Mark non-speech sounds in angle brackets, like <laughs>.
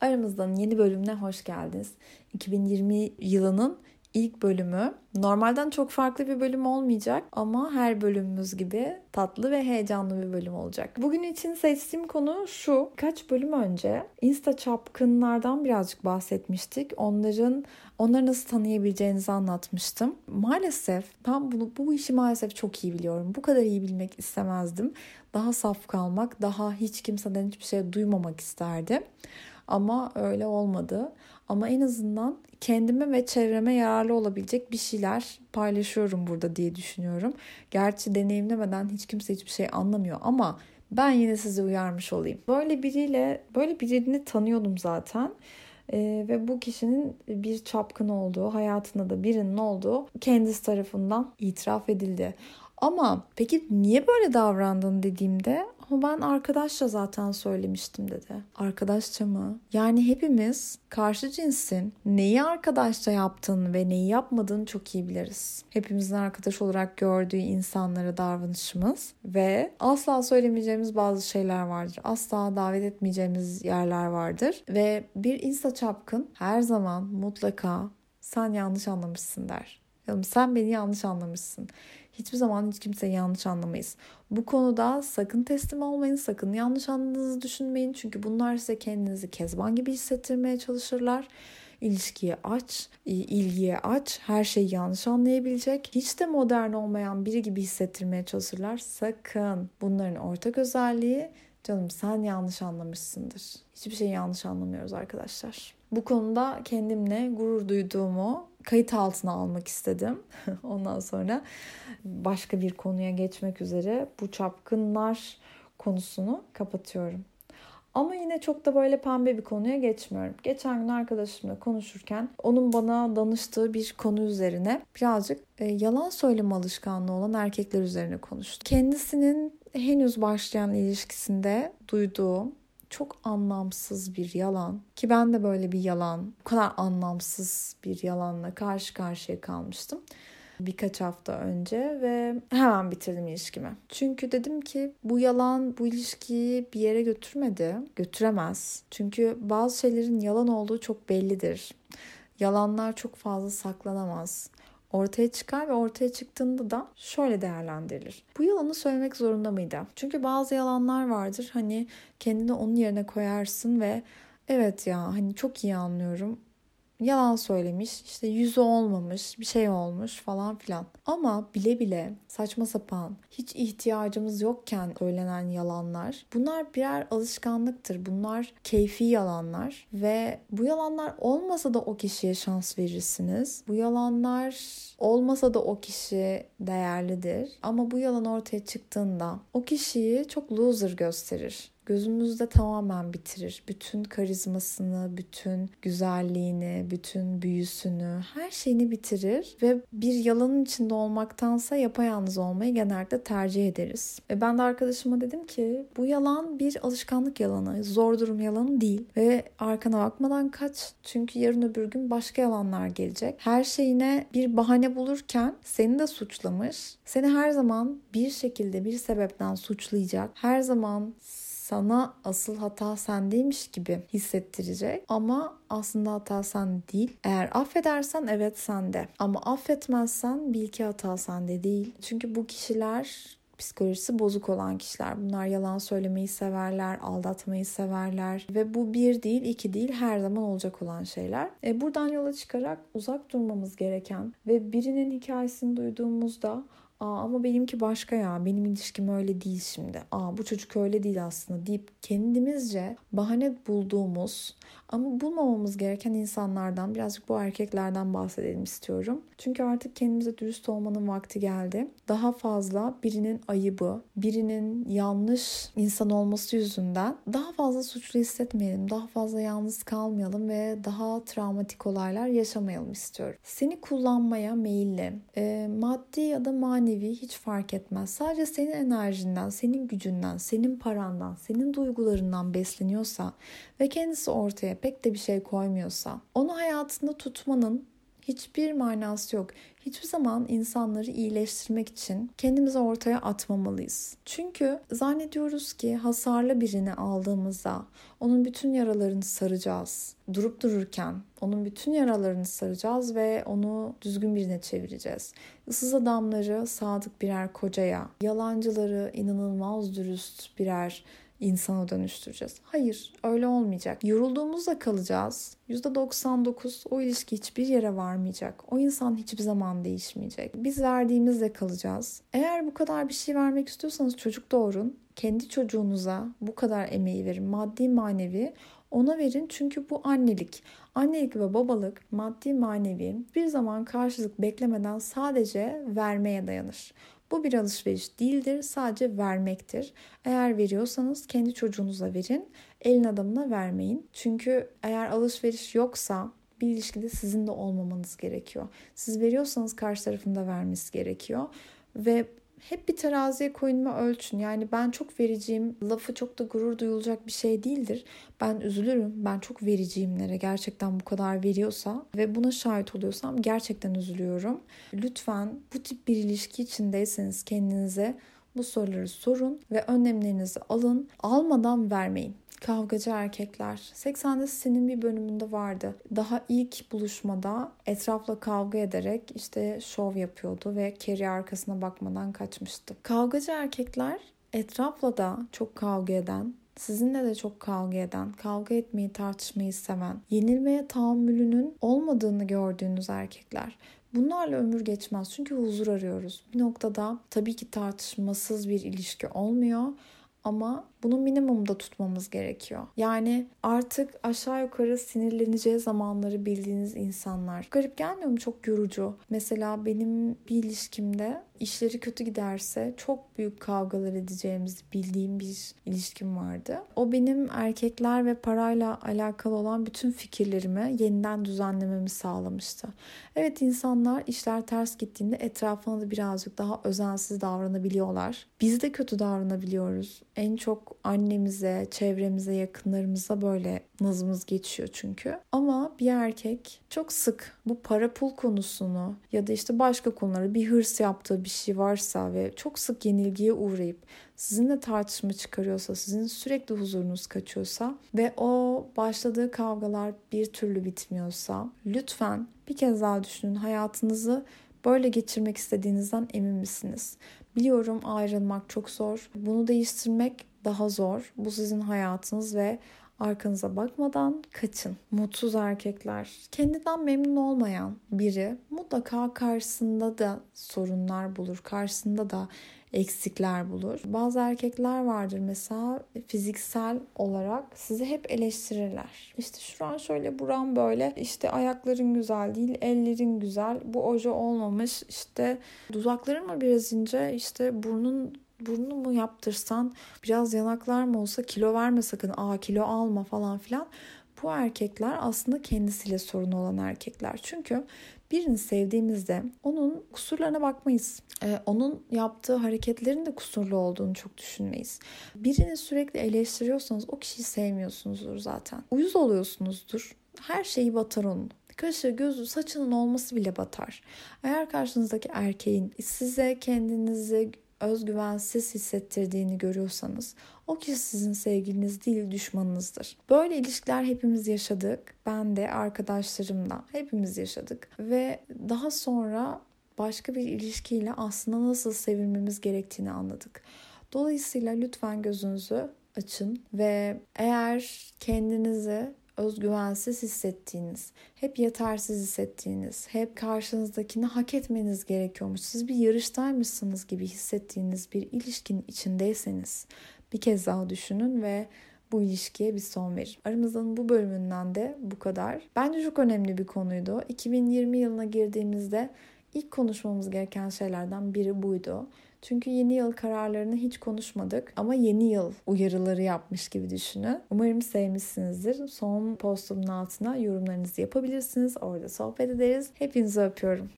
Aramızdan yeni bölümüne hoş geldiniz. 2020 yılının ilk bölümü. Normalden çok farklı bir bölüm olmayacak ama her bölümümüz gibi tatlı ve heyecanlı bir bölüm olacak. Bugün için seçtiğim konu şu. Kaç bölüm önce Insta çapkınlardan birazcık bahsetmiştik. Onların onları nasıl tanıyabileceğinizi anlatmıştım. Maalesef ben bunu bu işi maalesef çok iyi biliyorum. Bu kadar iyi bilmek istemezdim. Daha saf kalmak, daha hiç kimseden hiçbir şey duymamak isterdim. Ama öyle olmadı. Ama en azından kendime ve çevreme yararlı olabilecek bir şeyler paylaşıyorum burada diye düşünüyorum. Gerçi deneyimlemeden hiç kimse hiçbir şey anlamıyor ama ben yine sizi uyarmış olayım. Böyle biriyle, böyle birini tanıyordum zaten. Ee, ve bu kişinin bir çapkın olduğu, hayatında da birinin olduğu kendisi tarafından itiraf edildi. Ama peki niye böyle davrandın dediğimde ama ben arkadaşça zaten söylemiştim dedi. Arkadaşça mı? Yani hepimiz karşı cinsin neyi arkadaşça yaptığını ve neyi yapmadığını çok iyi biliriz. Hepimizin arkadaş olarak gördüğü insanlara davranışımız ve asla söylemeyeceğimiz bazı şeyler vardır. Asla davet etmeyeceğimiz yerler vardır. Ve bir insta çapkın her zaman mutlaka sen yanlış anlamışsın der. Sen beni yanlış anlamışsın. Hiçbir zaman hiç kimseyi yanlış anlamayız. Bu konuda sakın teslim olmayın, sakın yanlış anladığınızı düşünmeyin. Çünkü bunlar size kendinizi kezban gibi hissettirmeye çalışırlar. İlişkiye aç, ilgiye aç, her şeyi yanlış anlayabilecek, hiç de modern olmayan biri gibi hissettirmeye çalışırlar. Sakın bunların ortak özelliği canım sen yanlış anlamışsındır. Hiçbir şeyi yanlış anlamıyoruz arkadaşlar. Bu konuda kendimle gurur duyduğumu kayıt altına almak istedim. <laughs> Ondan sonra başka bir konuya geçmek üzere bu çapkınlar konusunu kapatıyorum. Ama yine çok da böyle pembe bir konuya geçmiyorum. Geçen gün arkadaşımla konuşurken onun bana danıştığı bir konu üzerine birazcık e, yalan söyleme alışkanlığı olan erkekler üzerine konuştu. Kendisinin henüz başlayan ilişkisinde duyduğu çok anlamsız bir yalan ki ben de böyle bir yalan, bu kadar anlamsız bir yalanla karşı karşıya kalmıştım birkaç hafta önce ve hemen bitirdim ilişkimi. Çünkü dedim ki bu yalan bu ilişkiyi bir yere götürmedi. Götüremez. Çünkü bazı şeylerin yalan olduğu çok bellidir. Yalanlar çok fazla saklanamaz ortaya çıkar ve ortaya çıktığında da şöyle değerlendirilir. Bu yalanı söylemek zorunda mıydı? Çünkü bazı yalanlar vardır hani kendini onun yerine koyarsın ve evet ya hani çok iyi anlıyorum yalan söylemiş, işte yüzü olmamış, bir şey olmuş falan filan. Ama bile bile saçma sapan, hiç ihtiyacımız yokken söylenen yalanlar, bunlar birer alışkanlıktır. Bunlar keyfi yalanlar ve bu yalanlar olmasa da o kişiye şans verirsiniz. Bu yalanlar olmasa da o kişi değerlidir. Ama bu yalan ortaya çıktığında o kişiyi çok loser gösterir gözümüzde tamamen bitirir. Bütün karizmasını, bütün güzelliğini, bütün büyüsünü, her şeyini bitirir ve bir yalanın içinde olmaktansa yapayalnız olmayı genellikle tercih ederiz. Ve ben de arkadaşıma dedim ki bu yalan bir alışkanlık yalanı, zor durum yalanı değil ve arkana bakmadan kaç. Çünkü yarın öbür gün başka yalanlar gelecek. Her şeyine bir bahane bulurken seni de suçlamış. Seni her zaman bir şekilde bir sebepten suçlayacak. Her zaman sana asıl hata sendeymiş gibi hissettirecek ama aslında hata sen değil. Eğer affedersen evet sende ama affetmezsen bil ki hata sende değil. Çünkü bu kişiler psikolojisi bozuk olan kişiler. Bunlar yalan söylemeyi severler, aldatmayı severler ve bu bir değil, iki değil her zaman olacak olan şeyler. E buradan yola çıkarak uzak durmamız gereken ve birinin hikayesini duyduğumuzda Aa, ama benimki başka ya. Benim ilişkim öyle değil şimdi. Aa bu çocuk öyle değil aslında deyip kendimizce bahane bulduğumuz ama bulmamamız gereken insanlardan birazcık bu erkeklerden bahsedelim istiyorum. Çünkü artık kendimize dürüst olmanın vakti geldi. Daha fazla birinin ayıbı, birinin yanlış insan olması yüzünden daha fazla suçlu hissetmeyelim. Daha fazla yalnız kalmayalım ve daha travmatik olaylar yaşamayalım istiyorum. Seni kullanmaya meyilli, e, maddi ya da manevi hiç fark etmez. Sadece senin enerjinden, senin gücünden, senin parandan, senin duygularından besleniyorsa ve kendisi ortaya pek de bir şey koymuyorsa onu hayatında tutmanın hiçbir manası yok. Hiçbir zaman insanları iyileştirmek için kendimizi ortaya atmamalıyız. Çünkü zannediyoruz ki hasarlı birini aldığımızda onun bütün yaralarını saracağız. Durup dururken onun bütün yaralarını saracağız ve onu düzgün birine çevireceğiz. Issız adamları sadık birer kocaya, yalancıları inanılmaz dürüst birer insana dönüştüreceğiz. Hayır öyle olmayacak. Yorulduğumuzda kalacağız. %99 o ilişki hiçbir yere varmayacak. O insan hiçbir zaman değişmeyecek. Biz verdiğimizde kalacağız. Eğer bu kadar bir şey vermek istiyorsanız çocuk doğurun. Kendi çocuğunuza bu kadar emeği verin. Maddi manevi ona verin çünkü bu annelik. Annelik ve babalık maddi manevi bir zaman karşılık beklemeden sadece vermeye dayanır. Bu bir alışveriş değildir, sadece vermektir. Eğer veriyorsanız kendi çocuğunuza verin, elin adamına vermeyin. Çünkü eğer alışveriş yoksa bir ilişkide sizin de olmamanız gerekiyor. Siz veriyorsanız karşı tarafın da vermesi gerekiyor. Ve hep bir teraziye koyun ve ölçün. Yani ben çok vericiyim lafı çok da gurur duyulacak bir şey değildir. Ben üzülürüm. Ben çok vericiyimlere gerçekten bu kadar veriyorsa ve buna şahit oluyorsam gerçekten üzülüyorum. Lütfen bu tip bir ilişki içindeyseniz kendinize bu soruları sorun ve önlemlerinizi alın. Almadan vermeyin. Kavgacı erkekler. 80'de senin bir bölümünde vardı. Daha ilk buluşmada etrafla kavga ederek işte şov yapıyordu ve Carrie arkasına bakmadan kaçmıştı. Kavgacı erkekler etrafla da çok kavga eden, sizinle de çok kavga eden, kavga etmeyi tartışmayı seven, yenilmeye tahammülünün olmadığını gördüğünüz erkekler. Bunlarla ömür geçmez çünkü huzur arıyoruz. Bir noktada tabii ki tartışmasız bir ilişki olmuyor ama bunu minimumda tutmamız gerekiyor. Yani artık aşağı yukarı sinirleneceği zamanları bildiğiniz insanlar. Garip gelmiyor mu? Çok yorucu. Mesela benim bir ilişkimde işleri kötü giderse çok büyük kavgalar edeceğimizi bildiğim bir ilişkim vardı. O benim erkekler ve parayla alakalı olan bütün fikirlerimi yeniden düzenlememi sağlamıştı. Evet insanlar işler ters gittiğinde etrafına da birazcık daha özensiz davranabiliyorlar. Biz de kötü davranabiliyoruz. En çok annemize, çevremize, yakınlarımıza böyle nazımız geçiyor çünkü. Ama bir erkek çok sık bu para pul konusunu ya da işte başka konuları bir hırs yaptığı bir şey varsa ve çok sık yenilgiye uğrayıp sizinle tartışma çıkarıyorsa, sizin sürekli huzurunuz kaçıyorsa ve o başladığı kavgalar bir türlü bitmiyorsa lütfen bir kez daha düşünün hayatınızı böyle geçirmek istediğinizden emin misiniz? Biliyorum ayrılmak çok zor. Bunu değiştirmek daha zor. Bu sizin hayatınız ve arkanıza bakmadan kaçın. Mutsuz erkekler, kendinden memnun olmayan biri mutlaka karşısında da sorunlar bulur. Karşısında da eksikler bulur. Bazı erkekler vardır mesela fiziksel olarak sizi hep eleştirirler. İşte şuran şöyle buran böyle işte ayakların güzel değil ellerin güzel bu oje olmamış işte dudakların mı biraz ince işte burnun burnunu mu yaptırsan biraz yanaklar mı olsa kilo verme sakın aa kilo alma falan filan. Bu erkekler aslında kendisiyle sorun olan erkekler. Çünkü birini sevdiğimizde onun kusurlarına bakmayız. Ee, onun yaptığı hareketlerin de kusurlu olduğunu çok düşünmeyiz. Birini sürekli eleştiriyorsanız o kişiyi sevmiyorsunuzdur zaten. Uyuz oluyorsunuzdur. Her şeyi batar onun. Kaşı, gözü, saçının olması bile batar. Eğer karşınızdaki erkeğin size kendinizi özgüvensiz hissettirdiğini görüyorsanız o kişi sizin sevgiliniz değil düşmanınızdır. Böyle ilişkiler hepimiz yaşadık. Ben de arkadaşlarımla hepimiz yaşadık ve daha sonra başka bir ilişkiyle aslında nasıl sevilmemiz gerektiğini anladık. Dolayısıyla lütfen gözünüzü açın ve eğer kendinizi özgüvensiz hissettiğiniz, hep yetersiz hissettiğiniz, hep karşınızdakini hak etmeniz gerekiyormuş, siz bir yarıştaymışsınız gibi hissettiğiniz bir ilişkinin içindeyseniz bir kez daha düşünün ve bu ilişkiye bir son verin. Aramızdan bu bölümünden de bu kadar. Bence çok önemli bir konuydu. 2020 yılına girdiğimizde ilk konuşmamız gereken şeylerden biri buydu. Çünkü yeni yıl kararlarını hiç konuşmadık ama yeni yıl uyarıları yapmış gibi düşünün. Umarım sevmişsinizdir. Son postumun altına yorumlarınızı yapabilirsiniz. Orada sohbet ederiz. Hepinizi öpüyorum.